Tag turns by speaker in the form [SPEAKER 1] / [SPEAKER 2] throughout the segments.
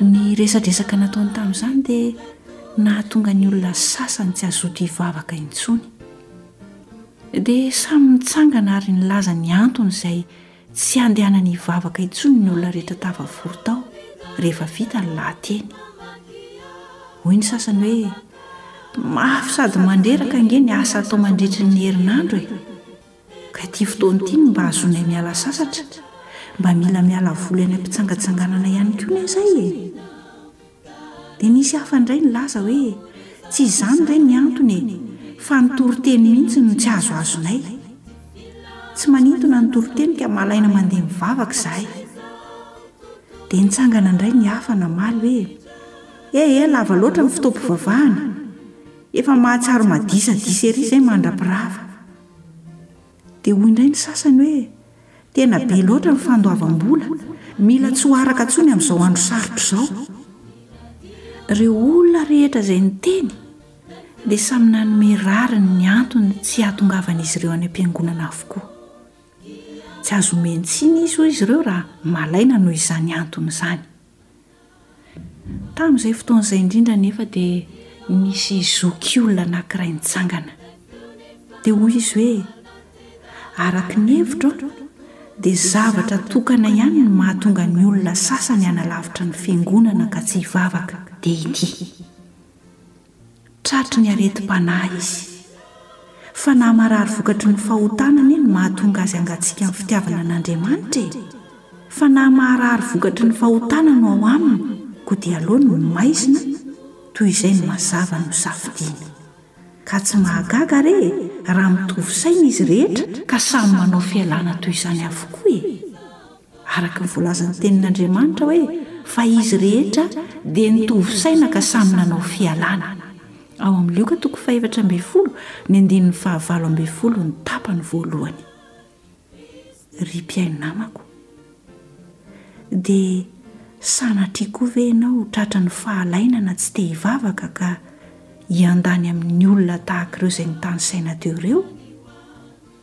[SPEAKER 1] Ny
[SPEAKER 2] resadresaka nataony tamin'izany dia nahatonga ny olona sasany tsy hazoto hivavaka intsony. Dia samy nitsangana ary nilaza ny antony izay tsy handehanany hivavaka intsony ny olona rehetra tafavory tao rehefa vita ny lahateny. Hoy ny sasany hoe, mafy sady mandreraka ange ny asa atao mandritry ny herinandro e! Ka ity fotoana ity no mba hahazoanay miala sasatra, mba mila miala voly any am-pitsangatsanganana ihany koa ny anay e! Dia nisy hafa indray nilaza hoe tsy izany ve ny antony e! fa ny toriteny mihitsy no tsy azoazonay! Tsy manintona ny toriteny ka malaina mandeha mivavaka izahay. Dia nitsangana indray ny hafa namaly hoe eh eh lava loatra ny fotoam-pivavahana! Efa mahatsiaro madisadisa ery izay mandra-pirava! Dia hoy indray ny sasany hoe, Tena be loatra ny fandoavam-bola, mila tsy ho araka intsony amin'izao andro sarotra izao. Ireo olona rehetra izay niteny dia samy nanome rariny ny antony tsy hahatongavan'izy ireo any am-piangonana avokoa. Tsy azo omeny tsiny izy, hoy izy ireo, raha malaina noho izany antony izany. Tamin'izay fotoana izay indrindra anefa dia nisy zokiolona anankiray nitsangana. Dia hoy izy hoe, Araka ny hevitro an, dia zavatra tokana ihany no mahatonga ny olona sasany hanalavitra ny Fiangonana ka tsy hivavaka, dia ity. Tratry ny aretim-panahy izy. Fa na marary vokatry ny fahotana anie no mahatonga azy hangatsiaka ny fitiavana an'Andriamanitra e! Fa na maharary vokatry ny fahotana no ao aminy, koa dia aleony ny maizina toy izay ny mazava no safidiany. Ka tsy mahagaga re e, raha mitovy saina izy rehetra ka samy manao fialana toy izany avokoa e! Araka ny voalazan'ny Tenin'Andriamanitra hoe, Fa izy rehetra dia nitovy saina ka samy nanao fialana. Ao amin'ny Lioka toko fahefatra ambin'ny folo, ny andininy fahavalo ambin'ny folo ny tapany voalohany. Ry mpihaino namako, dia sanatria koa ve ianao tratran'ny fahalainana tsy te hivavaka ka hiandany amin'ny olona tahaka ireo izay nitanisaina teo ireo?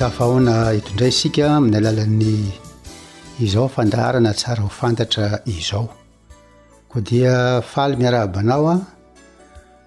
[SPEAKER 3] Tafahaona
[SPEAKER 4] eto indray isika amin'ny alalan'ny izao fandaharana tsara ho fantatra izao. Koa dia faly miarahaba anao a.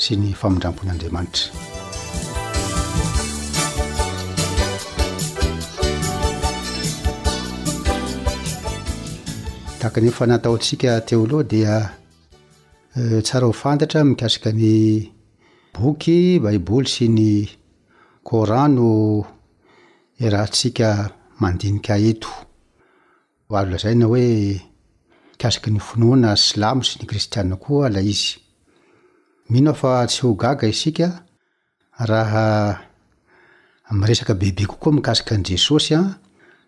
[SPEAKER 4] sy ny famindrampon'Andriamanitra. Tahaka ny efa nataontsika teo aloha dia eh, tsara ho fantatra mikasika ny boky baiboly sy ny coran no iarahantsika mandinika eto Azo lazaina hoe mikasiky ny finoana silamo sy ny kristiana koa ilay izy. Mino aho fa tsy ho gaga isika raha miresaka bebe kokoa mikasika an'i Jesosy,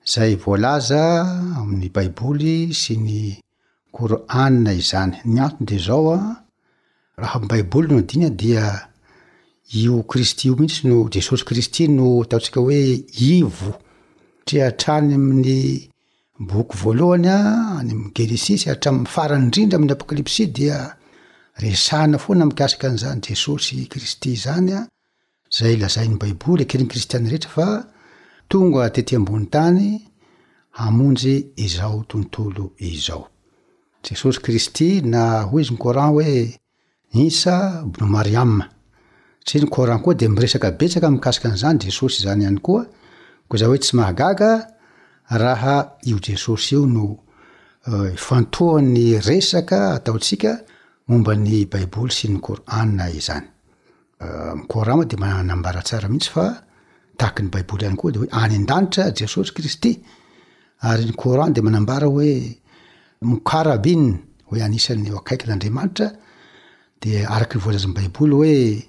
[SPEAKER 4] izay voalaza ao amin'ny Baiboly sy ny Kor'âna izany. Ny antony dia izao, Raha ny baiboly no adina dia io kristy io mihitsy no jesosy kristy no ataontsika hoe ivo satria hatrany amin'ny boky voalohany a any am genesisy hatramin'ny farany indrindra amin'ny apokalipsy dia resahana foana mikasika an'izany jesosy kristy zany a izay lazain'ny Baiboly ankehitriny kristiana rehetra fa tonga tety ambony tany hamonjy izao tontolo izao. Jesosy Kristy na hoy izy ny Coran hoe Insa bnu Maryam. Satria ny Coran koa dia miresaka betsaka mikasika an'izany Jesosy izany ihany koa, koa izay hoe tsy mahagaga raha io Jesosy io no ifantohan'ny resaka ataontsika momba ny Baiboly sy ny Coran izany. Ny Kor'an dia manambara tsara mihitsy fa tahaka ny Baiboly ihany koa de hoe any an-danitra Jesosy Kristy, ary ny Kor'an dia manambara hoe Mokarabin, hoe anisan'ny eo akaikin'Andriamanitra, de araka ny voalazan'ny Baiboly hoe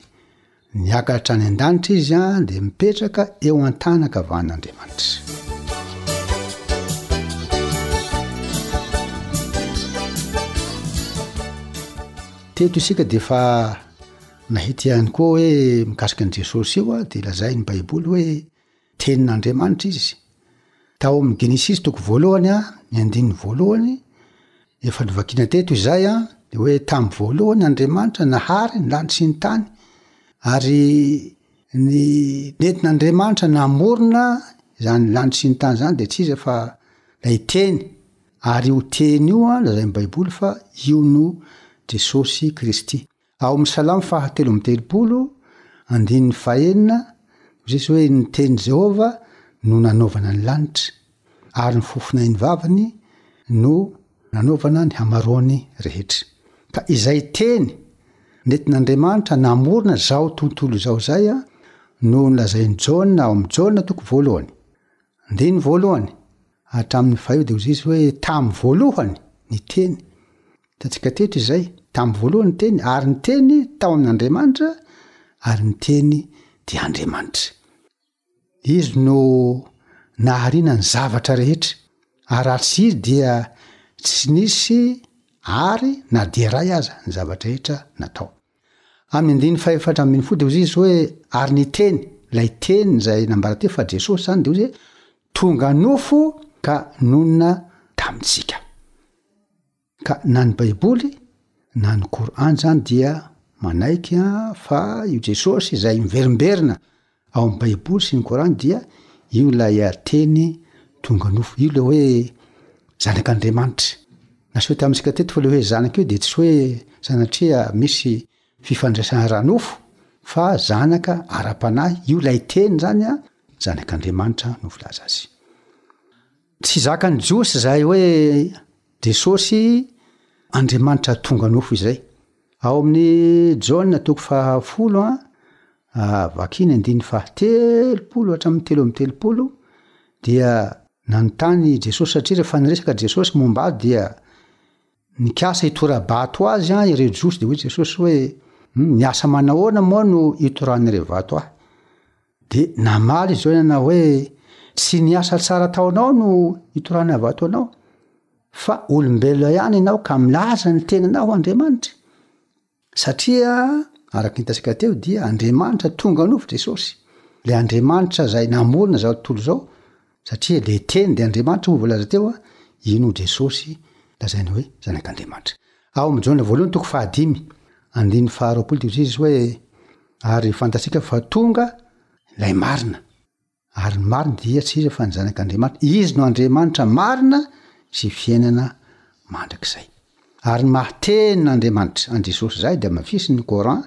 [SPEAKER 4] niakatra hatrany an-danitra izy an dia mipetraka eo an-tanankavan'Andriamanitra. Teto isika dia efa Nahita ihany koa hoe mikasika an'i Jesosy io dia lazain'ny Baiboly hoe Tenin'Andriamanitra izy. Tao amin'ny Genesisy toko voalohany, ny andininy voalohany, efa novakina teto izay, dia hoe tamin'ny voalohany Andriamanitra nahary ny lanitra sy ny tany, ary ny nentin'Andriamanitra namorona izany lanitra sy ny tany izany dia tsy iza fa ilay Teny, ary io Teny io lazain'ny Baiboly fa io no Jesosy Kristy. Ao amin'ny Salamo faha telo amby telopolo, andininy faha enina, miresy hoe ny tenin'i Jehovah no nanaovana ny lanitra, ary ny fofonain'ny vavany no nanaovana ny hamaroany rehetra. Ka izay teny nentin'Andriamanitra namorona izao tontolo izao izay no nolazain'i Jaona ao amin'ny Jaona toko voalohany, andininy voalohany hatramin'ny faha eo, dia hoy izy hoe, Tamin'ny voalohany ny Teny, Hitantsika teto izay tamin'ny voalohany ny Teny, ary ny Teny tao amin'Andriamanitra, ary ny Teny dia Andriamanitra. Izy no nahariana ny zavatra rehetra, ary raha tsy Izy dia tsy nisy àry na dia iray aza ny zavatra rehetra natao. Amin'ny andininy fahefatra ambin'ny folo dia hoy izy hoe, Ary ny Teny, ilay Teny izay nambara teo fa Jesosy izany, dia hoy izy hoe, Tonga nofo ka nonina tamintsika. Ka na ny baiboly na ny Coran zany dia manaiky an fa io Jesosy izay miverimberina ao amin'ny baiboly sy ny Coran dia io ilay teny tonga nofo io le hoe zanak'Andriamanitra. Naseho tamintsika teto fa le hoe zanaka io dia tsy hoe sanatria misy fifandraisana ara-nofo fa zanaka ara-panahy io ilay teny zany an, zanak'Andriamanitra no filaza azy. Tsy zakan'ny Jiosy izay hoe Jesosy Andriamanitra tonga nofo izay. Ao amin'ny Jaona toko fahafolo, vakia ny andininy fahatelopolo hatramin'ny telo amby telopolo, dia nanontany Jesosy satria rehefa niresaka Jesosy momba azy dia Nikasa hitora-bato azy an ireo Jiosy dia hoy Jesosy hoe, hmm, ny asa manahoana moa no itoran'ireo vato ahy? Dia namaly izy nanao hoe, tsy ny asa tsara taonao no itorana vato anao, fa olombelona ihany ianao ka milaza ny tenanao Andriamanitra. Satria araka ny hitantsika teo dia Andriamanitra tonga nofo Jesosy, le Andriamanitra zay namorona zao tontolo zao, satria le teny de Andriamanitra moa voalaza teo a, iny ho Jesosy lazainy hoe zanak'Andriamanitra. Ao amin'ny Jaona voalohany toko fahadimy andininy faharoapolo teo izy hoe ary fantatsika fa tonga ilay marina. Ary ny marina dia iza sy iza fa ny Zanak'Andriamanitra, Izy no Andriamanitra marina sy fiainana mandrakizay. Ary ny maha Tenin'Andriamanitra an'i Jesosy izay dia mafisiny ny Coran,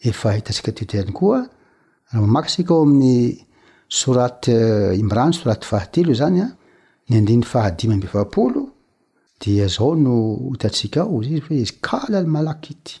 [SPEAKER 4] efa hitantsika teto ihany koa, raha mamaky isika ao amin'ny Sourat Imran, Sourat fahatelo izany an, ny andininy fahadimy amby efapolo dia izao no hitantsika ao, hoy izy hoe, Izy kala al-Malakit,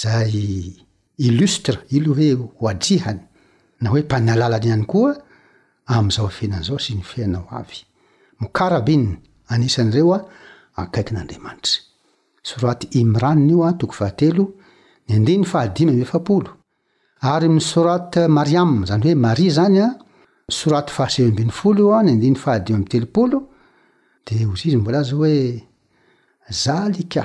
[SPEAKER 4] Zay illustre ilo hoe oadrihany na hoe mpanalalany ihany koa amin'izao fiainana izao sy ny fiainana ho avy. Mukarrabin anisan'ireo akaikin'Andriamanitra. Surat Imran io toko fahatelo, ny andininy fahadimy amby efapolo. Ary amin'ny Surat Maryam, izany hoe Maria izany, Surat fahasivy ambin'ny folo io ny andininy fahadimy amby telopolo dia ozizy mbola azy hoe, Zalika,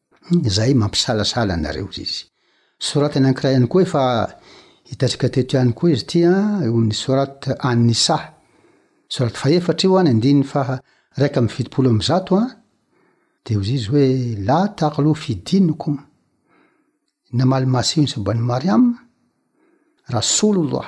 [SPEAKER 4] Izay mampisalasala anareo izy. Soratany ankiray ihany koa efa hitantsika teto ihany koa izy ity an, eo amin'ny Sorat An-Nisa. Sorat fahefatra io an, ny andininy faha iraika amby fitopolo amby zato an, dia hozy izy hoe, La taghlu fi dinikum. Innamal Masihu Isa Banu Maryam, Rasulullah.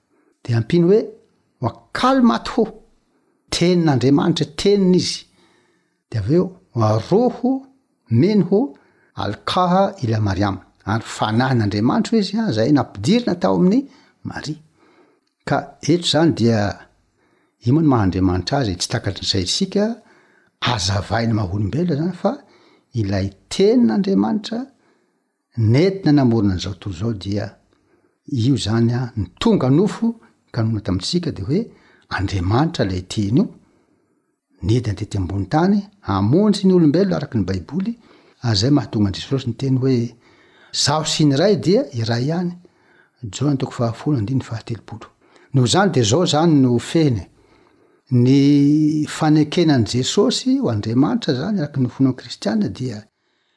[SPEAKER 4] Dia ampiany hoe, Wa kalmathu, Tenin'Andriamanitra, Teniny izy. Dia avy eo, Wa ruhu minhu alqaha ila Maryam, ary Fanahin'Andriamanitro izy izay nampidirina tao amin'i Maria. Ka eto izany dia Imo ny maha Andriamanitra Azy, tsy takatry ny saintsika, hazavain'ny maha olombelona izany fa ilay Tenin'Andriamanitra Nentina namorona an'izao tontolo izao dia io izany an, ny tonga nofo ka nonina tamintsika dia hoe Andriamanitra ilay Teny io, nidina tety ambony tany hamonjy ny olombelona araka ny Baiboly, ary izay mahatonga an'i Jesosy niteny hoe, Izaho sy ny Ray dia iray ihany, Jaona toko fahafolo andininy fahatelopolo. Noho izany dia izao izany no fehiny, ny fanekena an'i Jesosy ho Andriamanitra izany araka ny finoan'ny Kristiana dia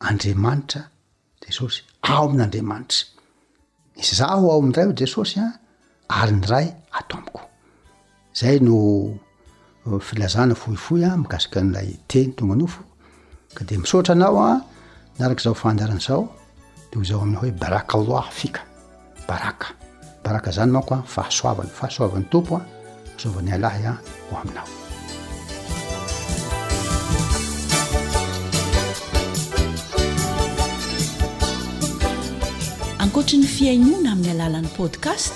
[SPEAKER 4] Andriamanitra Jesosy, ao amin'Andriamanitra. Misy zaho ao amin'ny Ray o Jesosy a, ary ny Ray ato amiko. Zay no filazana fohifohy a mikasika an'ilay teny tonga nofo, ka dia misaotra anao a, miaraka izao fandaharana izao, toy izao aminao hoe Barakallah fika. baraka baraka zany manko a fahasoavana fahasoavan'ny tompo a asoavany alahy a ho aminao
[SPEAKER 2] ankoatry ny fihainoana amin'ny alalan'ny podcast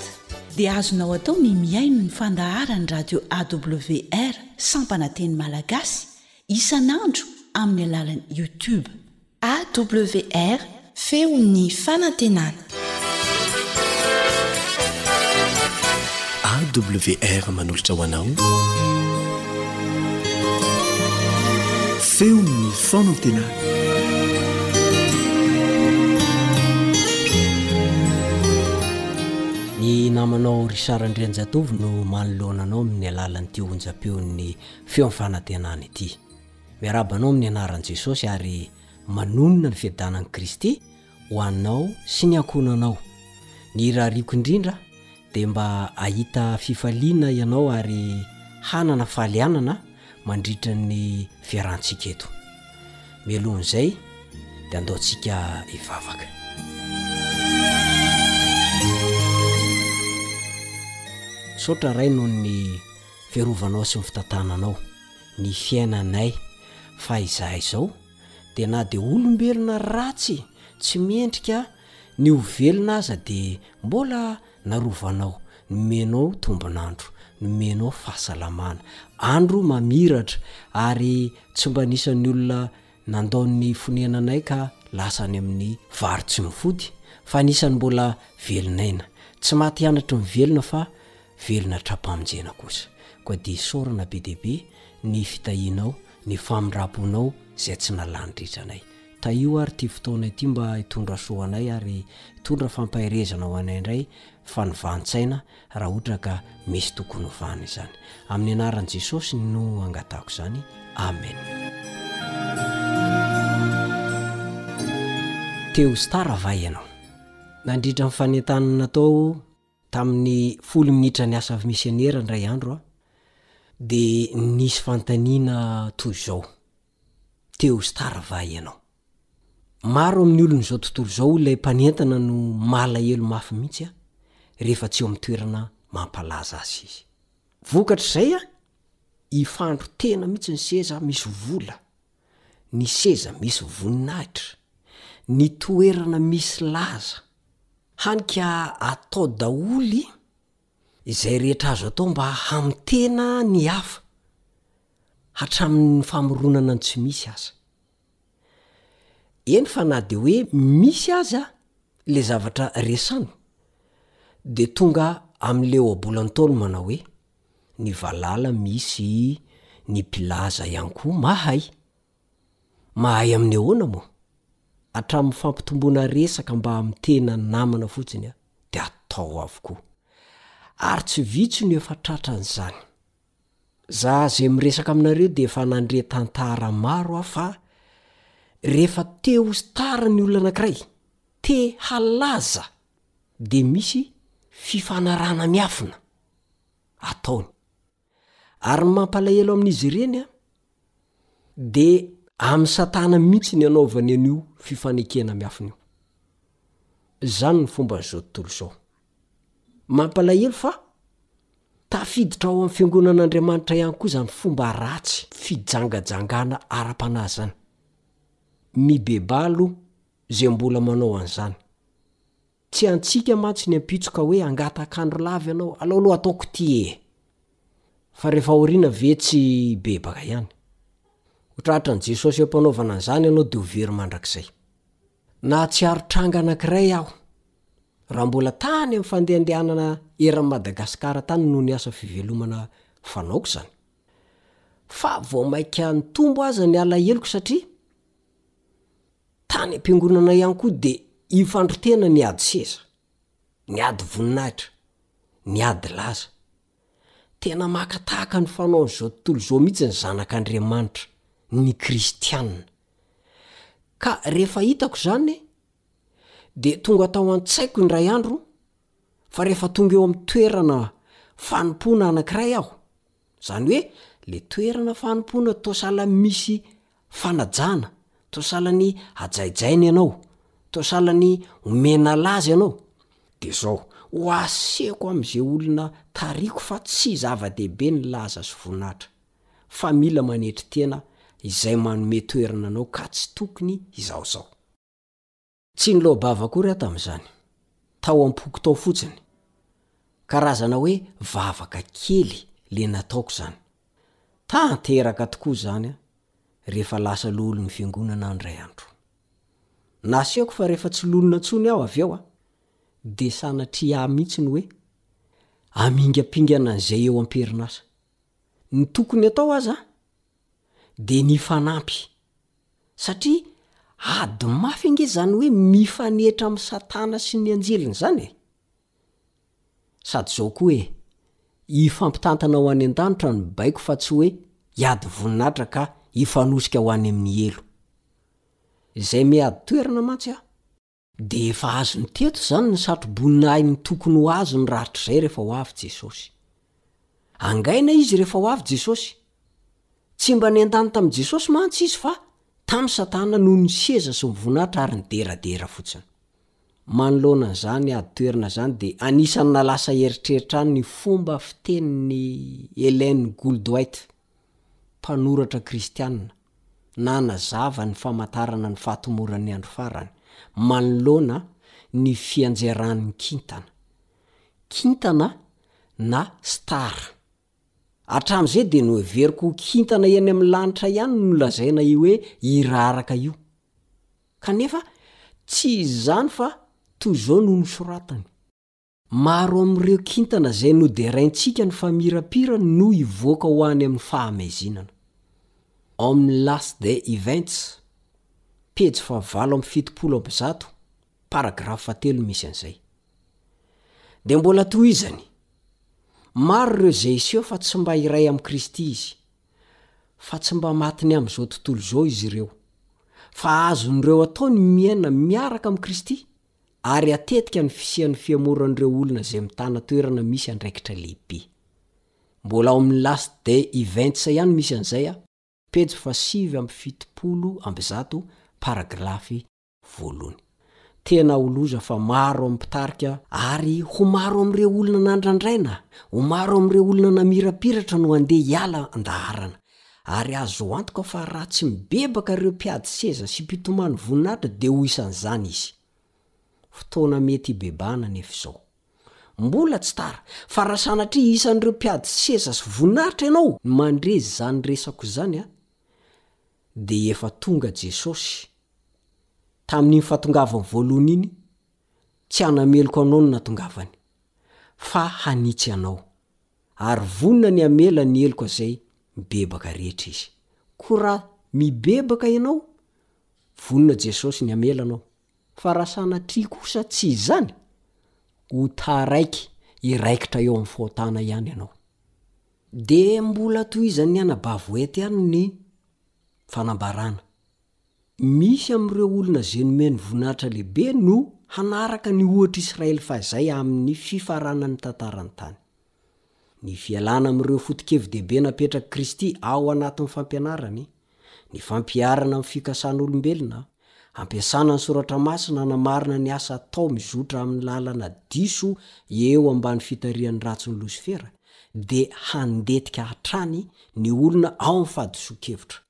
[SPEAKER 2] dia azonao atao ny mihaino ny fandaharan'ny radio awr sampana teny malagasy isan'andro amin'ny alalan'ny youtube
[SPEAKER 5] AWR, Feon'ny fanantenana.
[SPEAKER 6] AWR manolotra ho anao Feon'ny fanantenana.
[SPEAKER 3] Ny namanao Richard Andrianjatovo no manoloana anao amin'ny alalan'ity onjam-peon'ny Feon'ny fanantenana ity. Miarahaba anao amin'ny anaran'i Jesosy ary manonona ny fiadanan'i Kristy ho anao sy ny ankohonanao. Ny irariako indrindra dia mba hahita fifaliana ianao ary hanana fahalianana mandritra ny fiarahantsika eto. Mialohan'izay dia andaontsika hivavaka. Misaotra Ray noho ny fiarovanao sy ny fitantananao. ny fiainanay fa izahay izao dia na dia olombelona ratsy tsy mendrika ny ho velona aza dia mbola narovanao, nomenao tombon'andro, nomenao fahasalamana, andro mamiratra ary tsy mba nisy ny olona nandao ny fonenanay ka lasa any amin'ny varo tsy mifoty fa nisy ny mbola velon'aina, tsy maty anatry ny velona fa velona hatrampamonjena kosa koa dia isaorana be dia be ny fitahianao ny famindramponao izay tsy nalany ritranay tahio ary ity fotoana ity mba hitondra soa anay ary hitondra fampaherezana ho anay indray fanivan-tsaina raha ohatra ka misy tokony hovana izany amin'ny anaran'i Jesosy no angatahako izany amen teo star avay ianao nandritra ny fanentanana natao Tamin'ny folo minitra niasan'ny misionera indray andro aho, dia nisy fanontaniana toy izao, Teo Star va ianao? Maro amin'ny olon'izao tontolo izao ilay mpanentana no malahelo mafy mihitsy rehefa tsy eo amin'ny toerana mampalaza azy izy. Vokatr'izay, hifandro tena mihitsy ny seza misy vola. ny seza misy voninahitra, ny toerana misy laza, hany ka atao daholo izay rehetra azo atao mba hamitena ny hafa, hatramin'ny famoronana ny tsy misy aza. Eny fa na dia hoe misy aza ilay zavatra resany dia tonga amin'ilay ohabolan-taolo manao hoe. ny valala misy ny mpilaza ihany koa mahay. Mahay amin'ny ahoana moa? Hatramin'ny fampitomboana resaka mba amin'ny tena namana fotsiny a, dia atao avokoa. Ary tsy vitsy no efa tratran'izany. Za zay miresaka aminareo dia efa nandre tantara maro aho fa rehefa te ho star ny olona anankiray, te halaza, dia misy fifanarahana miafina. ataony. Ary ny mampalahelo amin'izy ireny an, dia amin'i Satana mihitsy ny anaovany an'io fifanekena miafina io. Izany ny fomban'izao tontolo izao. Mampalahelo fa tafiditra ao amin'ny fiangonan'Andriamanitra ihany koa izany fomba ratsy fijangajangana ara-panahy izany. Mibebaha aloha izay mbola manao an'izany. Tsy antsika mantsy ny ampitso ka hoe angatak'andro lava ianao, alao aloha ataoko ity ee. Fa rehefa aoriana ve tsy hibebaka ihany. Ho tratran'i Jesosy ampanaovana an'izany ianao dia ho very mandrakizay. Nahatsiaro tranga anankiray aho, raha mbola tany amin'ny fandehandehanana eran'i Madagasikara tany noho ny asa fivelomana fanaoko izany. Fa vao mainka nitombo aza ny alaheloko satria Tany am-piangonana ihany koa dia ifandrotena ny ady seza, ny ady voninahitra, ny ady laza. Tena maka tahaka ny fanaon'izao tontolo izao mihitsy ny zanak'Andriamanitra, ny kristiana. Ka rehefa hitako izany dia tonga tao an-tsaiko indray andro fa rehefa tonga eo amin'ny toerana fanompoana anankiray aho, Zany hoe le toerana fanompoana toa sahala misy fanajana, toa sahala ny hajaijaina ianao, toa sahala ny omena laza ianao, de zao, ho asehoko am'ze olona tarihiko fa tsy zava-dehibe ny laza sy voninahitra, fa mila manetry tena izay manome toerana anao ka tsy tokony izao zao. Tsy niloa-bava akory aho tamin'izany. Tao am-poko tao fotsiny. Karazana hoe vavaka kely le nataoko izany. Tanteraka tokoa izany an, rehefa lasa loholon'ny fiangonana aho indray andro. Nasehoko fa rehefa tsy lonina intsony aho avy eo an, dia sanatria ahy mihitsy ny hoe hamingampingana an'izay eo am-perinasa. Ny tokony atao aza an, dia nifanampy. Satria ady mafy ange izany hoe mifanetra amin'i Satana sy ny anjeliny izany e! Sady izao koa e, hifampitantana ho any an-danitra ny baiko fa tsy hoe hiady voninahitra ka hifanosika ho any amin'ny helo. Izay miady toerana mantsy aho. Dia efa azony teto izany ny satro-boninahiny tokony ho azony rahatrizay rehefa ho avy Jesosy. Angaina izy rehefa ho avy Jesosy. Tsy mba nendany tamin'i Jesosy mantsy izy fa tamin'i Satana noho ny seza sy ny voninahitra ary nideradera fotsiny. Manoloana an'izany ady toerana izany dia anisan'ny nalasa eritreritra ahy ny fomba fitenin'i Ellen Goldwait. mpanoratra kristiana, nanazava ny famantarana ny fahatomoran'ny andro farany manoloana ny fianjeran'ny kintana, kintana na star. Hatramin'izay dia noheveriko ho kintana eny amin'ny lanitra ihany no lazaina io hoe iraraka io. Kanefa, tsy izy izany fa toy izao no nosoratany. Maro amin'ireo kintana izay noderaintsika ny famirapirany no hivoaka ho any amin'ny fahamezinana. Ao amin'ny Last Day Events, pejy fahavalo amby fitopolo amby zato, paragrafy fahatelo no misy an'izay. Dia mbola tohizany, Maro ireo izay hiseho fa tsy mba iray amin'i Kristy izy, fa tsy mba matin'ny amin'izao tontolo izao izy ireo, fa azon'ireo atao ny miaina miaraka amin'i Kristy ary hatetika ny fisian'ny fihamoran'ireo olona izay mitana toerana misy andraikitra lehibe. Mbola ao amin'ny Last Day Events ihany misy an'izay a, pejy fahasivy amby fitopolo amby zato, paragrafy voalohany. Tena ho loza fa maro amin'ny mpitarika ary ho maro amin'ireo olona nandrandraina, ho maro amin'ireo olona namirapiratra no handeha hiala an-daharana. Ary azo antoka fa raha tsy mibebaka ireo mpiady seza sy mpitomany voninahitra dia ho isan'izany izy. Fotoana mety hibebahana anefa izao. Mbola tsy tara, fa raha sanatria isan'ireo mpiady seza sy voninahitra ianao no mandre izany resako izany, dia efa tonga Jesosy tamin'iny fahatongavany voalohany iny, tsy hanameloka anao ny nahatongavany, fa hanitsy anao. ary vonona ny hamela ny heloka zay mibebaka rehetra izy. Ko ra mibebaka ianao, vonona Jesosy ny hamela anao. Fa ra sanatria kosa tsy izany, ho taraiky hiraikitra eo am fahotana ihany ianao. De mbola tohizan'ny anabavy White ihany ny fanambarana. Misy amin'ireo olona izay nomeny voninahitra lehibe no hanaraka ny ohatr'Israely fahizay amin'ny fifaranan'ny tantaran'ny tany. Ny fialana amin'ireo foto-kevi-dehibe napetrak'i Kristy ao anatin'ny fampianarany, ny fampiharana amin'ny fikasan'olombelona, ampiasana ny Soratra Masina hanamarina ny asa atao mizotra amin'ny lalana diso eo ambany fitarihan'ny ratsin'i Losifera, dia handetika hatrany ny olona ao amin'ny fahadisoan-kevitra.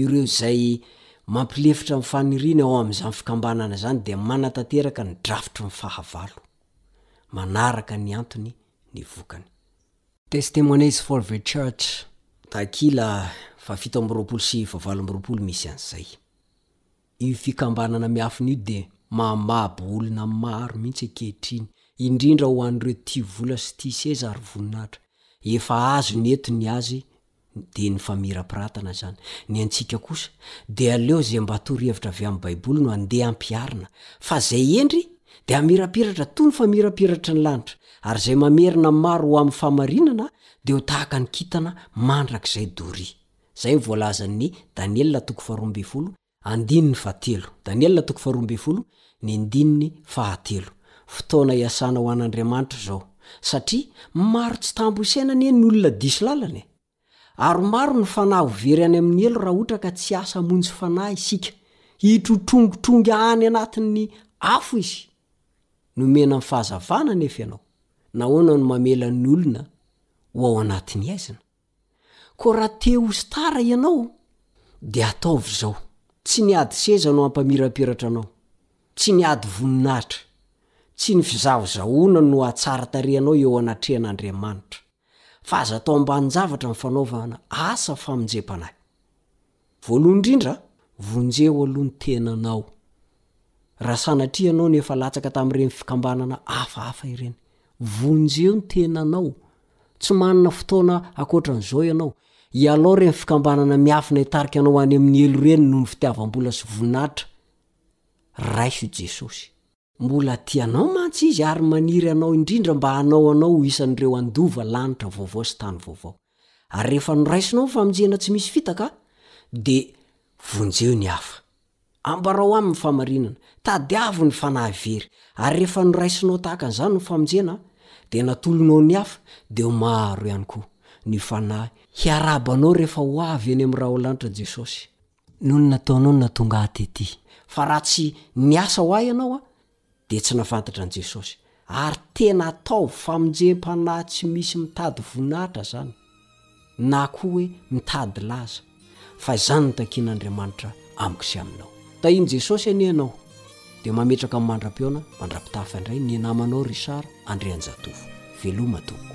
[SPEAKER 3] Ireo izay mampilefitra ny faniriany ao amin'izany fikambanana izany dia manatanteraka ny drafitry ny fahavalo. Manaraka ny antony ny vokany. Testimonies for the Church, takila fahafito amby roapolo sy fahavalo amby roapolo misy an'izay. Io fikambanana miafina io dia mamabo olona maro mihitsy ankehitriny, indrindra ho an'ireo tia vola sy tia seza ary voninahitra. Efa azony eto ny azy Dia ny famirapiratana izany. Ny antsika kosa, dia aleo izay mba torohevitra avy amin'ny Baiboly no andeha ampiharina, fa izay hendry, dia hamirapiratra toy ny famirapiratry ny lanitra, ary izay mamerina ny maro ho amin'ny fahamarinana, dia ho tahaka ny kintana mandrakizay doria. Izay no voalazan'i Daniela toko faharoa ambin'ny folo, Andininy fahatelo. Daniela toko faharoa ambin'ny folo, ny andininy fahatelo. Fotoana iasana ho an'Andriamanitra izao, satria maro tsy tambo isaina anie ny olona diso lalana e! Ary maro ny fanahy ho very any amin'ny helo raha ohatra ka tsy hiasa hamonjy fanahy isika. Hitrotrongotr'onga any anatin'ny afo izy. Nomena ny fahazavana anefa ianao. Nahoana no mamela ny olona ho ao anatin'ny haizina? Koa raha te ho star ianao dia ataovy izao, tsy ny ady seza no hampamirapiratra anao, tsy ny ady voninahitra, tsy ny fizahozahoana no hahatsara tarehy anao eo anatrehan' Andriamanitra, fa aza atao ambanin-javatra ny fanaovana asa famonjempanahy. Voalohany indrindra, vonjeo aloha ny tenanao. Raha sanatria ianao no efa latsaka tamin'ireny fikambanana hafahafa ireny, vonjeo ny tenanao. Tsy manana fotoana ankoatran'izao ianao. Ialao ireny fikambanana miafina hitarika anao any amin'ny helo ireny noho ny fitiavam-bola sy voninahitra. Raiso i Jesosy. Mbola tia anao mantsy Izy ary maniry anao indrindra mba hanao anao ho isan'ireo handova lanitra vaovao sy tany vaovao. Ary rehefa noraisinao ny famonjena tsy misy fitaka, dia vonjeo ny hafa. Ambarao aminy ny fahamarinana, tadiavo ny fanahy very, ary rehefa noraisinao tahaka an'izany ny famonjena, dia natolonao ny hafa, dia ho maro ihany koa ny fanahy hiarahaba anao rehefa ho avy eny amin'ny raholaanitra Jesosy. Nony nataonao no nahatonga ahy tety. Fa raha tsy niasa ho ahy ianao a, dia tsy nafantatra an'i Jesosy. Ary tena ataovy famonjem-panahy tsy misy mitady voninahitra izany, na koa hoe mitady laza, fa izany no takian'Andriamanitra amiko sy aminao. Tahian'i Jesosy anie ianao Dia mametraka ny mandra-pihaona mandra-pitafa indray ny namanao Richard Andrianjatovo. Veloma
[SPEAKER 7] tompoko.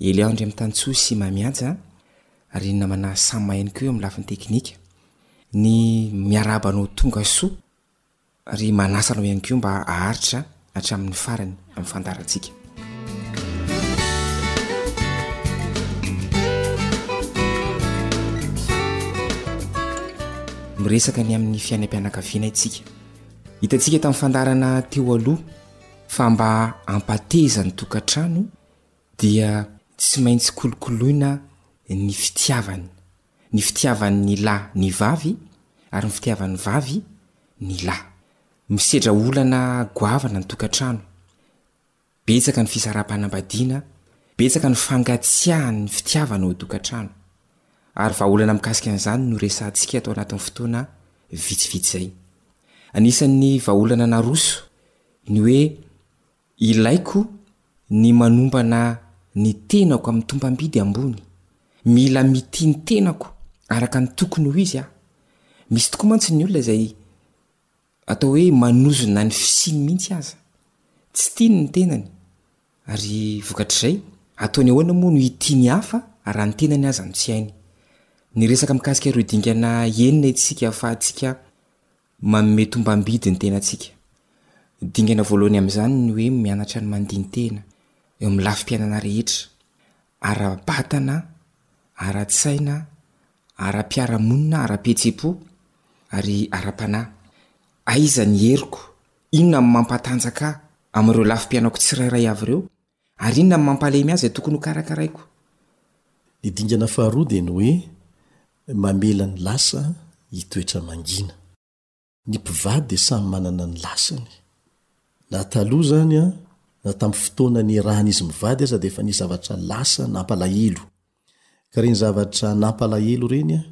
[SPEAKER 7] Ely Andry amin'i Tantsoa sy Mamihaja ary ny namana Sam ihany koa eo amin'ny lafiny teknika. Ny miarahaba anao tonga soa ary manasa anao ihany koa mba haharitra hatramin'ny farany amin'ny fandaharantsika. Miresaka ny amin'ny fiainam-pianakaviana isika. Hitantsika tamin'ny fandaharana teo aloha Fa mba hampateza ny tokantrano dia tsy maintsy kolokoloina ny fitiavany, ny fitiavan'ny lahy ny vavy ary ny fitiavan'ny vavy ny lahy. Misedra olana goavana ny tokantrano, betsaka ny fisaraham-panambadiana, betsaka ny fangatsiahan'ny fitiavana ao an-tokantrano. Ary vahaolana mikasika an'izany no resahantsika ato anatin'ny fotoana vitsivitsy izay. Anisan'ny vahaolana naroso ny hoe ilaiko ny manombana ny tenako amin'ny tombam-bidy ambony, mila mitia ny tenako araka ny tokony ho izy aho. Misy tokoa mantsy ny olona izay atao hoe manozona ny fisiany mihitsy aza, tsy tiany ny tenany ary vokatr'izay ataony ahoana moa no hitia ny hafa raha ny tenany aza no tsy hainy. Niresaka mikasika ireo dingana enina isika ahafahantsika Manome tombam-bidy ny tenantsika. Dingana voalohany amin'izany ny hoe mianatra ny mandini-tena, eo amin'ny lafim-piainana rehetra, ara-batana, ara-tsaina, ara-piarahamonina, ara-pihetseham-po, ary ara-panahy. Aiza ny heriko? Inona no mampatanjaka ahy amin'ireo lafim-piainako tsirairay avy ireo? Ary inona no mampalemy azy dia tokony hokarakaraiko.
[SPEAKER 8] Ny dingana faharoa dia ny hoe mamela ny lasa hitoetra mangina. Ny mpivady dia samy manana ny lasany. Na taloha izany na tamin'ny fotoana niarahan'izy mivady aza dia efa nisy zavatra lasa nampalahelo. Ka ireny zavatra nampalahelo ireny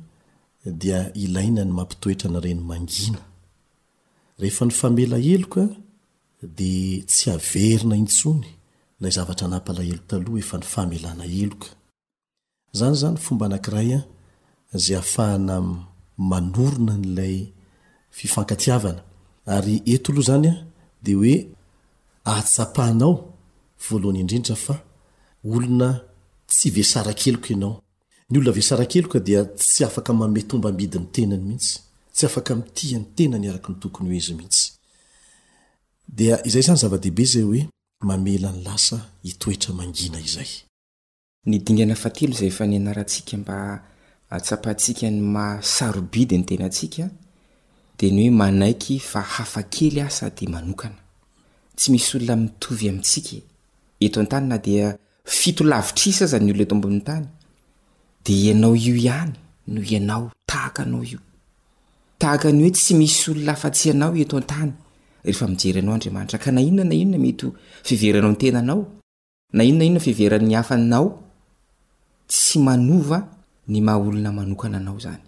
[SPEAKER 8] dia ilaina ny mampitoetra an'ireny mangina. Rehefa nifamela heloka dia tsy averina intsony ilay zavatra nampalahelo taloha efa ny famelana heloka. Izany izany fomba anankiray izay ahafahana manorina an'ilay fifankatiavana. Ary eto aloha izany dia hoe. ahatsapanao voalohany indrindra fa olona tsy vesarakeloka ianao. Ny olona vesarakeloka dia tsy afaka manome tombambidy ny tenany mihitsy, tsy afaka mitia ny tenany araka ny tokony ho izy mihitsy. Dia izay izany zava-dehibe izay hoe mamela ny lasa hitoetra mangina izay.
[SPEAKER 7] Ny dingana fahatelo izay efa nianarantsika mba hatsapantsika ny maha sarobidy ny tenantsika dia ny hoe manaiky fa hafa kely aho sady manokana. Tsy misy olona mitovy amintsika e! Eto an-tany na dia fito lavitrisa aza ny olona eto ambonin'ny tany dia ianao io ihany no ianao, tahaka anao io. Tahaka ny hoe tsy misy olona afa-tsy ianao eto an-tany rehefa mijery anao Andriamanitra ka na inona na inona mety ho fiheveranao ny tenanao, Na inona na inona fiheveran'ny hafa anao, tsy manova ny maha olona manokana anao izany.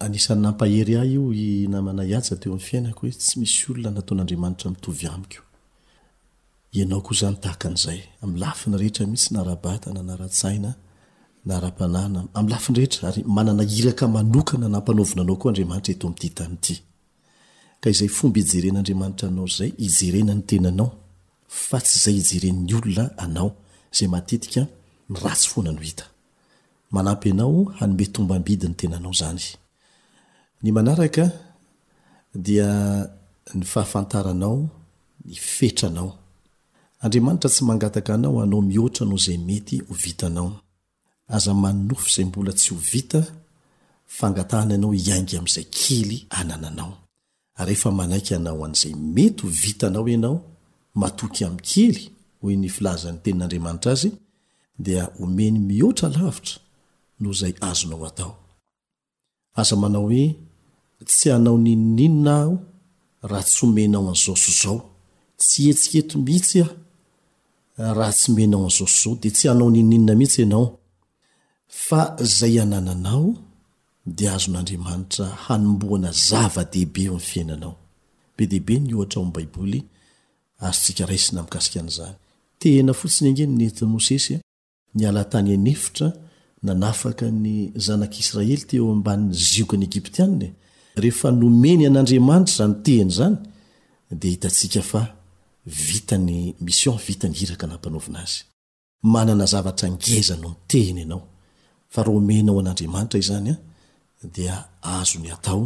[SPEAKER 8] Anisan'ny nampahery ahy io i Namana Yaja teo amin'ny fiainako hoe tsy misy olona nataon'Andriamanitra mitovy amiko. Ianao koa izany tahaka an'izay, amin'ny lafiny rehetra mihitsy na ara-batana na ara-tsaina na ara-panahy na amin'ny lafiny rehetra ary manana iraka manokana nampanaovina anao koa Andriamanitra eto amin'ity tany ity. Ka izay fomba ijeren'Andriamanitra anao izay ijerena ny tenanao fa tsy izay ijeren'ny olona anao izay matetika ny ratsy foana no hita. Manampy anao hanome tombam-bidy ny tenanao izany. Ny manaraka dia ny fahafantaranao ny fetranao. Andriamanitra tsy mangataka anao hanao mihoatra noho izay mety ho vitanao. Aza manonofy izay mbola tsy ho vita, fangatahany anao hiainga amin'izay kely anananao. Rehefa manaiky hanao an'izay mety ho vitanao ianao, matoky amin'ny kely, hoy ny filazan'ny Tenin'Andriamanitra azy, dia homeny mihoatra lavitra noho izay azonao atao. Aza manao hoe, Tsy hanao n'inon'inona aho raha tsy omenao an'izao sy izao. Tsy hihetsika eto mihitsy aho raha tsy menao an'izao sy izao. Dia tsy hanao n'inon'inona mihitsy ianao. Fa izay anananao Dia azon'Andriamanitra hanombohana zava-dehibe eo amin'ny fiainanao. Be dia be ny ohatra ao amin'ny Baiboly azontsika raisina mikasika an'izany. Tehena fotsiny ange ny nentin'i Mosesy, niala tany Enefitra nanafaka ny zanak'Israely teo ambanin'ny ziogan'ny Egyptiana e! Rehefa nomeny an'Andriamanitra izany tehina izany, dia hitantsika fa vita ny mission, vita ny iraka nampanaovina azy. Manana zavatra ngeza no mitehina ianao, fa raha omenao an'Andriamanitra izany an, dia azony atao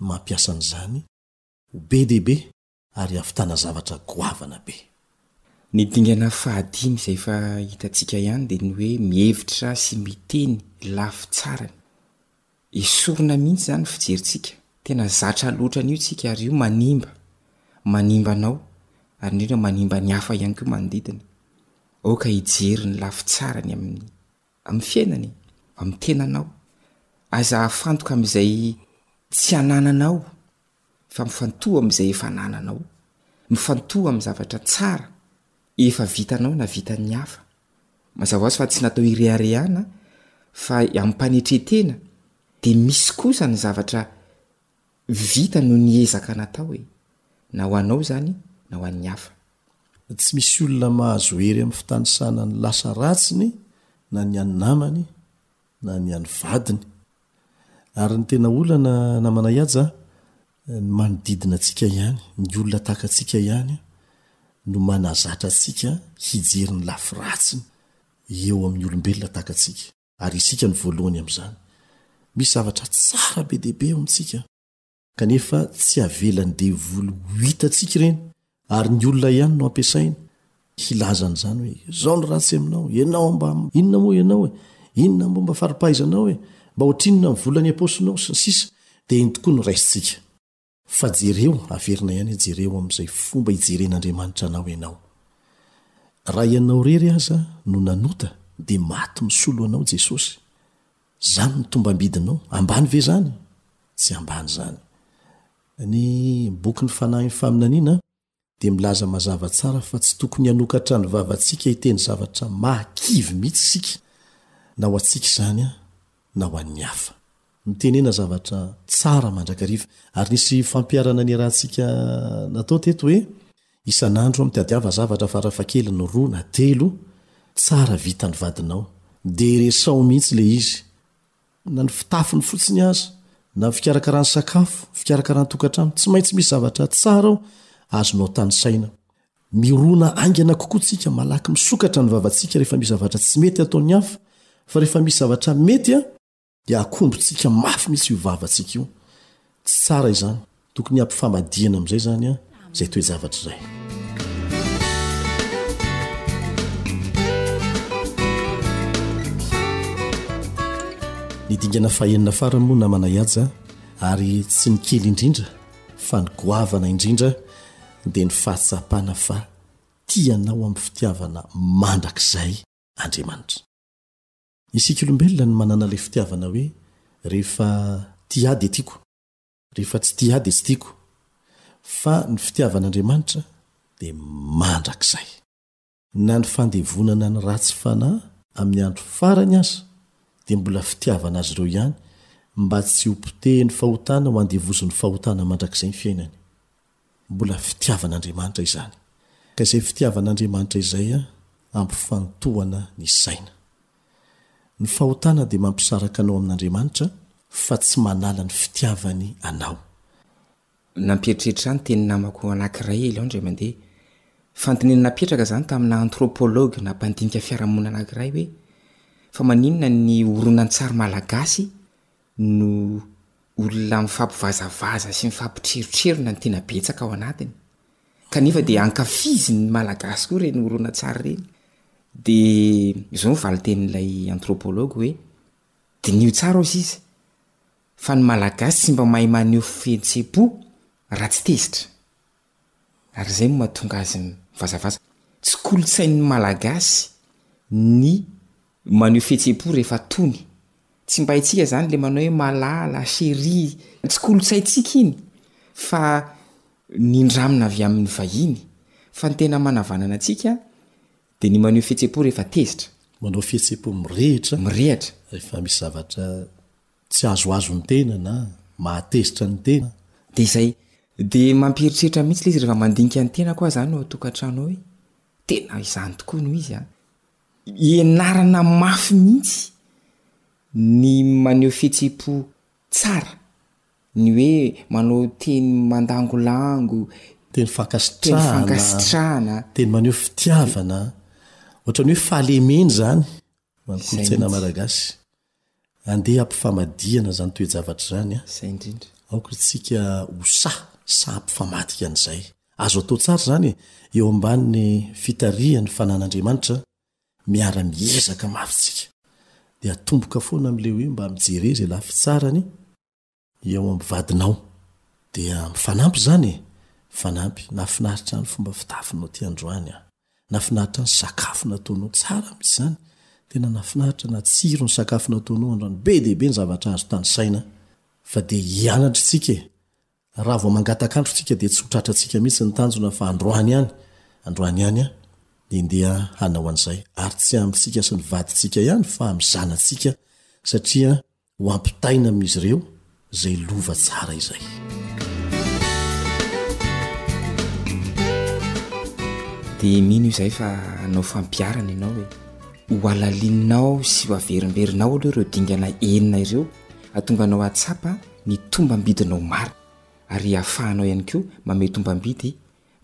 [SPEAKER 8] ny mampiasa an'izany ho be dia be ary hahavitana zavatra goavana be.
[SPEAKER 7] Ny dingana fahadimy izay efa hitantsika ihany dia ny hoe mihevitra sy miteny lafy tsarany. Esorina mihitsy zany ny fijerintsika, tena zatra loatra an'io tsika ary io manimba, manimba anao ary indrindra manimba ny hafa ihany koa manodidina. Aoka hijery ny lafy tsara ny amin'ny amin'ny fiainana e, amin'ny tenanao. Aza ahafantoka amin'izay tsy anananao fa mifantoha amin'izay efa anananao, mifantoha amin'ny zavatra tsara efa vitanao na vitan'ny hafa. Mazava ho azy fa tsy natao hireharehana fa amim-panetren-tena dia misy kosa ny zavatra vita noho ny ezaka natao e, na ho anao izany na ho an'ny hafa.
[SPEAKER 8] Tsy misy olona mahazo hery amin'ny fitanisana ny lasa ratsiny na ny an'ny namany na ny any vadiny ary ny tena olana namana iaja ny manodidina antsika ihany ny olona tahaka antsika ihany no manazatra antsika hijery ny lafy ratsiny eo amin'ny olombelona tahaka antsika ary isika ny voalohany amin'izany misy zavatra tsara be dehibe eo amintsika Kanefa tsy avelan'ny devoly ho hitantsika ireny, ary ny olona ihany no ampiasainy hilaza an'izany hoe, izao ny ratsy aminao, ianao mba inona moa ianao e, inona moa mba fari-pahaizanao e, mba ohatrinona ny vola any am-paosinao sy ny sisa dia iny tokoa no raisintsika. Fa jereo, averina ihany hoe jereo amin'izay fomba ijeren'Andriamanitra anao ianao. Raha ianao irery aza no nanota dia maty misolo anao Jesosy. Zany ny tombambidinao. Ambany ve zany? Tsy ambany zany. Ny boky ny Fanahin'ny Faminaniana dia milaza mazava tsara fa tsy tokony hanokatra ny vavantsika hiteny zavatra mahakivy mihitsy isika, na ho antsika izany na ho an'ny hafa. Mitenena zavatra tsara mandrakariva. Ary nisy fampiharana niarahantsika natao teto hoe, Isan'andro aho mitadiava zavatra farafahakeliny roa na telo tsara vitan'ny vadinao. Dia resaho mihitsy ilay izy. Na ny fitafiny fotsiny aza, na ny fikarakarany sakafo, fikarakarany tokantrano. Tsy maintsy misy zavatra tsara ao azonao tanisaina. Mirona haingana kokoa tsika, malaky misokatra ny vavantsika rehefa misy zavatra tsy mety ataon'ny hafa. Fa rehefa misy zavatra mety a! dia akombontsika mafy mihitsy io vavantsika io. Tsy tsara izany. Tokony hampifamadihana amin'izay izany an, izay toe-javatra izay. ny dingana fahenina farany moa namana iaja ary tsy ny kely indrindra fa ny goavana indrindra dia ny fahatsapana fa tianao amin'ny fitiavana mandrakizay andriamanitra Isika olombelona no manana ilay fitiavana hoe rehefa tia ahy dia tiako, rehefa tsy tia ahy dia tsy tiako, fa ny fitiavan'Andriamanitra dia mandrakizay. Na ny fandevonana ny ratsy fanahy amin'ny andro farany aza dia mbola fitiavana azy ireo ihany mba tsy hopotehin'ny fahotana ho andevozin'ny fahotana mandrakizay ny fiainany. Mbola fitiavan'Andriamanitra izany, ka izay fitiavan'Andriamanitra izay ampifantohana ny saina. Ny fahotana dia mampisaraka anao amin'Andriamanitra fa tsy manala ny fitiavany anao.
[SPEAKER 7] Nampieritreritra ahy ny tenin'ny namako anankiray ela indray mandeha. Fandinihana napetraka izany tamina anthropologue na mpandinika fiarahamonina anankiray hoe, fa maninona ny horonantsary malagasy no olona mifampivazavaza sy mifampitrerotreroina no tena betsaka ao anatiny, kanefa dia ankafizin'ny Malagasy koa ireny horonantsary ireny. Dia izao ny valintenin'ilay anthropologue hoe, diniho tsara hoy izy fa ny Malagasy tsy mba mahay maneho fihetsem-po raha tsy tezitra. Ary izay no mahatonga azy mivazavaza. Tsy kolontsain'ny Malagasy ny maneho fihetsem-po rehefa tony. Tsy mba haintsika izany ilay manao hoe malala, chérie. Tsy kolontsaintsika iny fa nindramina avy amin'ny vahiny. Fa ny tena manavanana antsika dia ny maneho fihetsem-po rehefa tezitra.
[SPEAKER 8] Manao fihetsem-po mirehitra.
[SPEAKER 7] Mirehitra.
[SPEAKER 8] Rehefa misy zavatra. Tsy azoazo ny tena na mahatezitra ny tena.
[SPEAKER 7] Dia izay. Dia mampieritreritra mihitsy ilay izy rehefa mandinika ny tenako aza any ao an-tokantrano ao hoe, tena izany tokoa no izy an! Ianarana mafy mihitsy ny maneho fihetseham-po tsara, ny hoe manao teny mandangolango,
[SPEAKER 8] teny fankasitrahana, teny maneho fitiavana, ohatran'ny hoe fahalemena izany ho an'ny kolontsaina malagasy. Andeha hampifamadihana izany toe-javatra izany an!
[SPEAKER 7] Izay indrindra.
[SPEAKER 8] Aoka isika ho sahy sahy hampifamadika an'izay. Azo atao tsara izany e! Eo ambanin'ny fitarihan'ny fanan'Andriamanitra, miara-miezaka mafy isika. Dia atomboka foana amin'ilay hoe mba mijere izay lafy tsarany, ny eo amin'ny vadinao dia mifanampy izany e! mifanampy, nahafinaritra ny fomba fitafinao ity androany an! nahafinaritra ny sakafo nataonao, tsara mihitsy izany, tena nahafinaritra, natsiro ny sakafo nataonao androany, be dia be ny zavatra azo tanisaina fa dia hianatra isika e! raha vao mangatak'andro isika dia tsy ho tratrantsika mihitsy ny tanjona fa androany ihany, androany ihany an! endeha hanao an'izay, ary tsy amintsika sy ny vadintsika ihany fa amin'ny zanatsika satria Ho ampitaina amin'izy ireo izay lova tsara izay.
[SPEAKER 7] Dia mino izay fa hanao fampiharana ianao e. Ho halalininao sy ho averimberinao aloha ireo dingana enina ireo hahatonga anao hahatsapa ny tombam-bidinao marina ary hahafahanao ihany koa mamehy tombam-bidy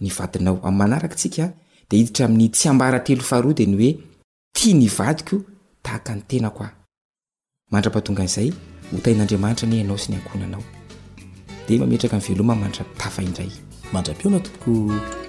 [SPEAKER 7] ny vadinao. Amin'ny manaraka isika dia hiditra amin'ny tsiambaratelo faharoa dia ny hoe. Tia ny vadiko tahaka ny tenako aho. Mandra-pahatongan'izay, ho tahin'Andriamanitra anie ianao sy ny ankohonanao. Dia mametraka ny veloma mandra-pitafa indray.
[SPEAKER 8] Mandra-pihaona tompoko.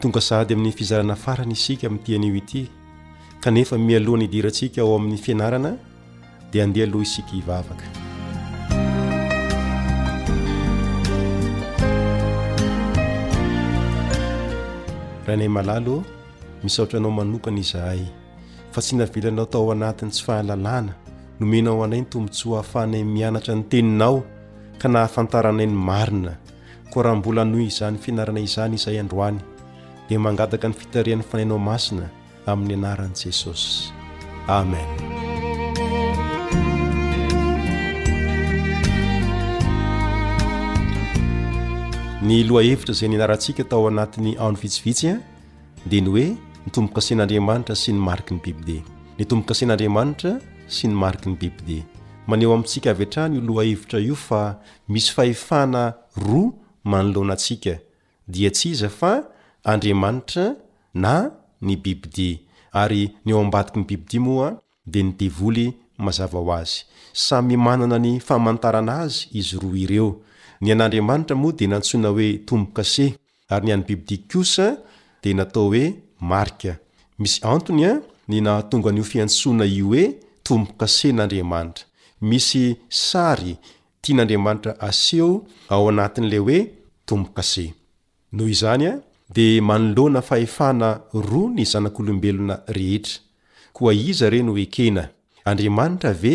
[SPEAKER 9] Tonga sahady amin'ny fizarana farany isika amin'ity anio ity, kanefa mialoha ny hidirantsika ao amin'ny fianarana dia andeha aloha isika hivavaka. Rainay malalo, misaotra anao manokana izahay fa tsy navelanao tao anatin'ny tsy fahalalana nomenao anay ny tombontsoa hahafahanay mianatra ny teninao ka nahafantaranay ny marina Koa raha mbola hanohy izany fianarana izany izay androany, dia mangataka ny fitarihan'ny Fanahy Nao Masina amin'ny anaran'i Jesosy. Amen. Ny lohahevitra izay nianarantsika tao anatin'ny andro vitsivitsy a dia ny hoe ny tombokasen'andriamanitra sy ny mariky ny bibide ny tombokasen'andriamanitra sy ny mariky ny bibide maneho amintsika avy hatrany io lohahevitra io fa Misy fahefana roa manoloana antsika, dia tsy iza fa Andriamanitra na ny bibidia, ary ny ao ambadiky ny bibidia moa dia ny devoly mazava ho azy. Samy manana ny famantarana azy izy roa ireo. Ny an'Andriamanitra moa dia nantsoina hoe tombo-kase. Ary ny an'ny bibidia kosa dia natao hoe marika. Misy antony ny nahatonga an'io fiantsoana io hoe tombokasen'Andriamanitra. Misy sary tian'Andriamanitra aseho ao anatin'ilay hoe tombokase. Noho izany dia manoloana fahefana roa ny zanak'olombelona rehetra. Koa iza re no ekena, Andriamanitra ve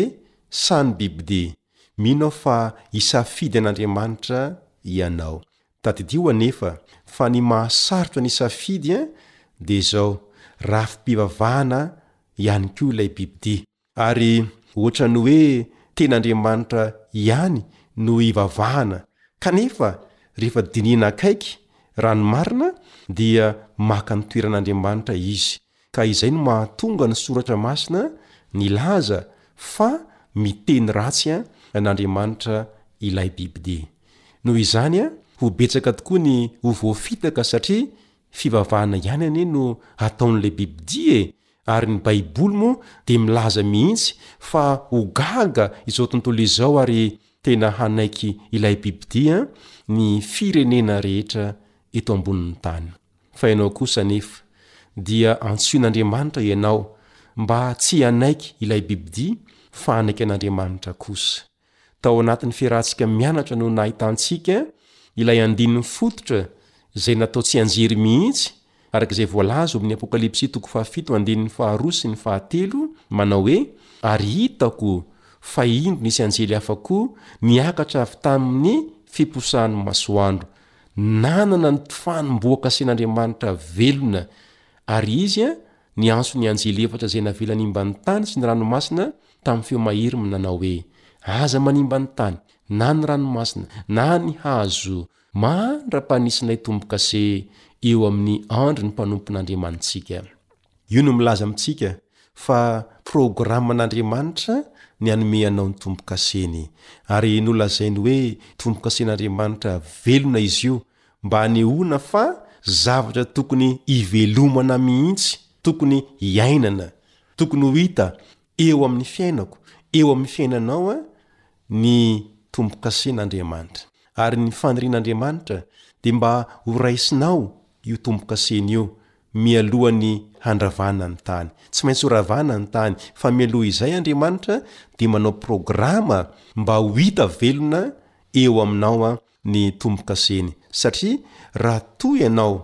[SPEAKER 9] sa ny bibidia? Mino aho fa hisafidy an'Andriamanitra ianao. Tadidio anefa fa ny mahasarotra ny safidy dia izao, rafi-pivavahana ihany koa ilay bibidia. Ary ohatran'ny hoe tena Andriamanitra ihany no ivavahana, kanefa rehefa dinihina akaiky, raha ny marina, dia maka ny toeran'Andriamanitra izy. Ka izay no mahatonga ny Soratra Masina nilaza fa miteny ratsy an'Andriamanitra ilay bibidia. Noho izany, ho betsaka tokoa ny ho voafitaka satria fivavahana ihany anie no ataon'ilay bibidia e! Ary ny Baiboly moa dia milaza mihitsy fa ho gaga izao tontolo izao ary tena hanaiky ilay bibidia ny firenena rehetra eto ambonin'ny tany. Fa ianao kosa anefa dia antsoin'Andriamanitra ianao mba tsy hanaiky ilay bibidia fa hanaiky an'Andriamanitra kosa. Tao anatin'ny fiarahantsika mianatra no nahitantsika ilay andininy fototra izay natao tsianjery mihitsy araka izay voalaza ao amin'ny Apokalypsy toko fahafito andininy faharoa sy ny fahatelo manao hoe, Ary hitako fa indro nisy anjely hafa koa niakatra avy tamin'ny fiposahan'ny masoandro, Nanana ny fanomboakasen'Andriamanitra velona àry izy, niantso ny anjely efatra izay navela hanimba ny tany sy ny ranomasina tamin'ny feo mahery minanao hoe, Aza manimba ny tany, na ny ranomasina, na ny hazo mandra-panisinay tombo-kase eo amin'ny andron'ny mpanompon'Andriamanitsika. Io no milaza amintsika fa programan'Andriamanitra ny hanome anao ny tombo-kaseny, ary nolazainy hoe tombo-kasen'Andriamanitra velona izy io, mba hanehoana fa zavatra tokony hivelomana mihitsy, tokony hiainana, tokony ho hita eo amin'ny fiainako, eo amin'ny fiainanao ny tombo-kasen'Andriamanitra. Ary ny fanirian'Andriamanitra dia mba horaisinao io tombo-kaseny io, mialoha ny handravana ny tany. Tsy maintsy horavana ny tany, fa mialoha izay Andriamanitra dia manao programa mba ho hita velona eo aminao ny tombo-kaseny, satria raha toa ianao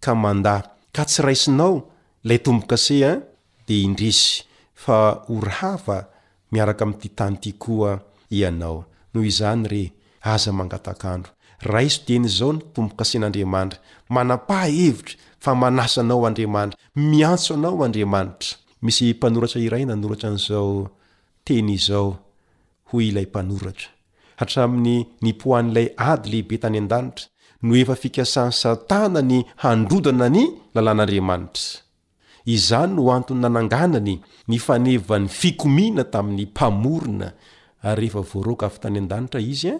[SPEAKER 9] ka mandà ka tsy raisinao ilay tombo-kase dia indrisy fa ho rava miaraka amin'ity tany ity koa ianao. Noho izany re, aza mangatak'andro. Raiso dieny izao ny tombo-kasen'Andriamanitra. Manapaha hevitra fa manasa anao Andriamanitra. Miantso anao Andriamanitra. Misy mpanoratra iray nanoratra an'izao teny izao, hoy ilay mpanoratra, Hatramin'ny nipoahan'ilay ady lehibe tany an-danitra, no efa fikasan'i Satana ny handrodana ny lalàn'Andriamanitra. Izany no antony nananganany ny fanevan'ny fikomiana tamin'ny Mpamorona, ary rehefa voaroaka avy tany an-danitra Izy,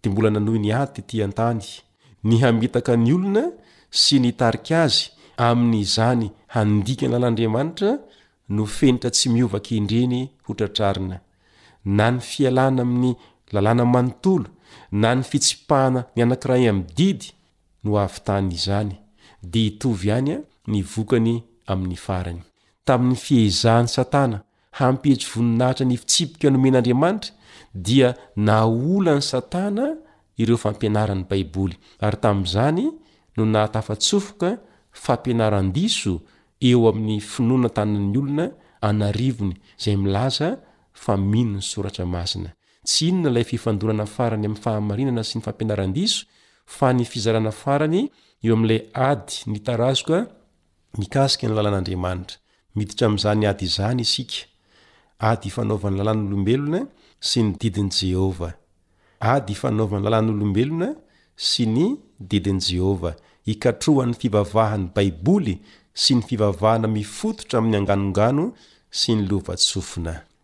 [SPEAKER 9] dia mbola nanohy ny ady tetỳ an-tany, ny hamitaka ny olona sy ny hitarika azy amin'izany handika ny lalan'Andriamanitra no fenitra tsy miova kendreny ho tratrarina. Na ny fialana amin'ny lalàna manontolo, na ny fitsipahana ny anankiray amin'ny didy, no hahavitany izany, dia hitovy ihany ny vokany amin'ny farany. Tamin'ny fiezahan'i Satana hampihetsy voninahitra ny fitsipika nomen'Andriamanitra, dia naolan'i Satana ireo fampianaran'ny Baiboly, ary tamin'izany no nahatafan-tsofoka fampianaran-diso eo amin'ny finoana tanan'ny olona an'arivony izay milaza fa mino ny Soratra Masina. Tsy inona ilay fifandonana farany amin'ny fahamarinana sy ny fampianaran-diso fa ny fizarana farany eo amin'ilay ady nitarazoka mikasika ny lalan'Andriamanitra. Miditra amin'izany ady izany isika, ady ifanaovan'ny lalan'olombelona sy ny didin'i Jehovah. Ady ifanaovan'ny lalan'olombelona sy ny didin'i Jehovah, ikatrohan'ny fivavahan'ny Baiboly sy ny fivavahana mifototra amin'ny anganongano sy ny lovantsofina.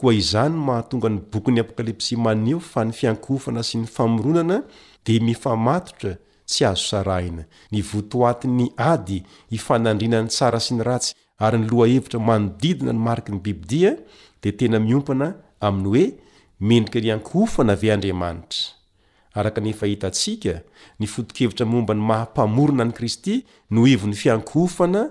[SPEAKER 9] Koa izany no mahatonga ny bokin'ny Apokalypsy maneho fa ny fiankohofana sy ny famoronana dia mifamatotra, tsy azo sarahina. Ny votoatin'ny ady ifanandrinan'ny tsara sy ny ratsy ary ny lohahevitra manodidina ny mariky ny bibidia dia tena miompana amin'ny hoe mendrika ny hiankohofana ve Andriamanitra. Araka ny efa hitantsika, ny foto-kevitra momba ny maha-Mpamorona an'i Kristy no ivon'ny fiankohofana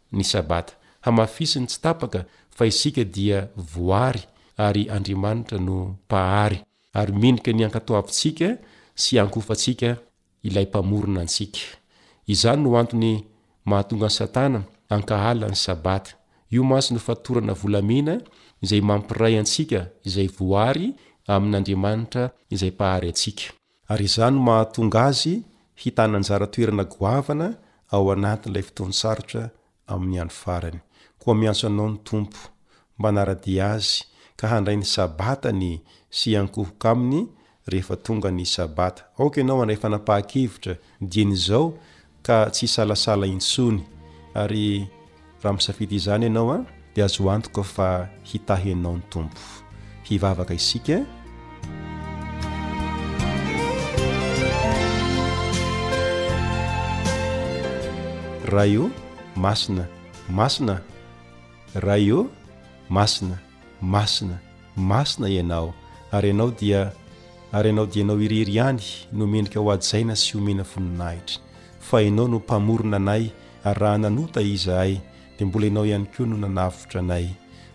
[SPEAKER 9] ny Sabata, hamafisiny tsy tapaka fa isika dia voary ary Andriamanitra no Mpahary, ary mendrika ny hankatoavintsika sy hankofantsika Ilay Mpamorona antsika. Izany no antony mahatonga an'i Satana hankahala ny Sabata. Io mantsy no fatorana volamena izay mampiray antsika izay voary amin'Andriamanitra izay Mpahary antsika. ary izany no mahatonga azy hitana anjara toerana goavana ao anatin'ilay fotoan-tsarotra amin'ny andro farany. Koa miantso anao ny Tompo mba hanara-dia Azy ka handray ny Sabatany sy hiankohoka Aminy rehefa tonga ny Sabata. Aoka ianao handray fanapahan-kevitra dieny izao ka tsy hisalasala intsony ary raha misafidy izany ianao an dia azo antoka fa hitahy anao ny Tompo hivavaka isika Ray ô masina masina Ray ô masina Masina, Masina Ianao, ary Ianao dia, ary Ianao dia Ianao irery ihany no mendrika hohajaina sy homena voninahitra, fa Ianao no Mpamorona anay, ary raha nanota izahay, dia mbola Ianao ihany koa no nanavotra anay.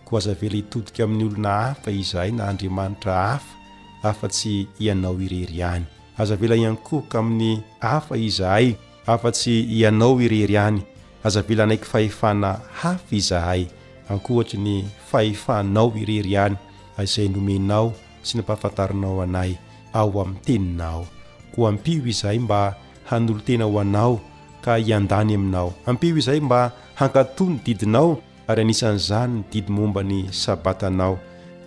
[SPEAKER 9] Koa aza avela hitodika amin'ny olona hafa izahay na andriamanitra hafa afa-tsy Ianao irery ihany. Aza avela hiankohoka amin'ny hafa izahay. Afa-tsy Ianao irery ihany, aza avela hanaiky fahefana hafa izahay, ankoatry ny fahefanao irery ihany, izay nomenao sy nampahafantarinao anay ao amin'ny Teninao. Koa ampio izahay mba hanolo-tena ho Anao ka hiandany Aminao. Ampio izahay mba hankatò ny didinao. ary anisan'izany ny didy momba ny Sabatanao,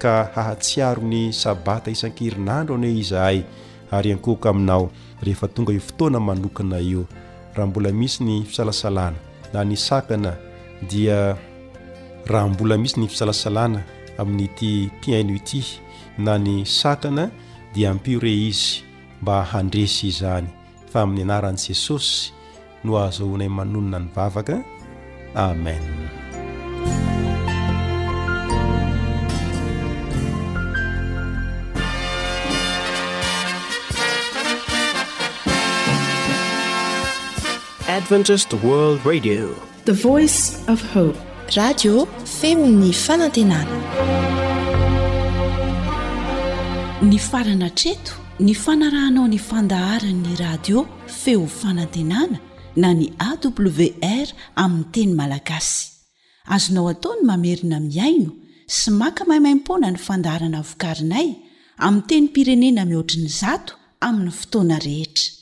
[SPEAKER 9] ka hahatsiaro ny Sabata isan-kerinandro anie izahay ary ankohoka Aminao rehefa tonga io fotoana manokana io. Raha mbola misy ny fisalasalana na ny sakana dia raha mbola misy ny fisalasalana amin'ity mpihaino ity na ny sakana dia ampio re izy mba handresy izany. fa amin'ny anaran'i Jesosy no ahazoanay manonona ny vavaka. Amen.
[SPEAKER 10] Adventist World Radio.
[SPEAKER 1] The voice of hope.
[SPEAKER 5] Radio feo
[SPEAKER 2] ny fanantenana. Nifarana hatreto ny fanarahanao ny fandaharan'ny radio feo fanantenana na ny AWR amin'ny teny malagasy. Azonao atao ny mamerina mihaino sy maka maimaimpoana ny fandaharana vokarinay amin'ny tenim-pirenena mihoatry ny zato amin'ny fotoana rehetra.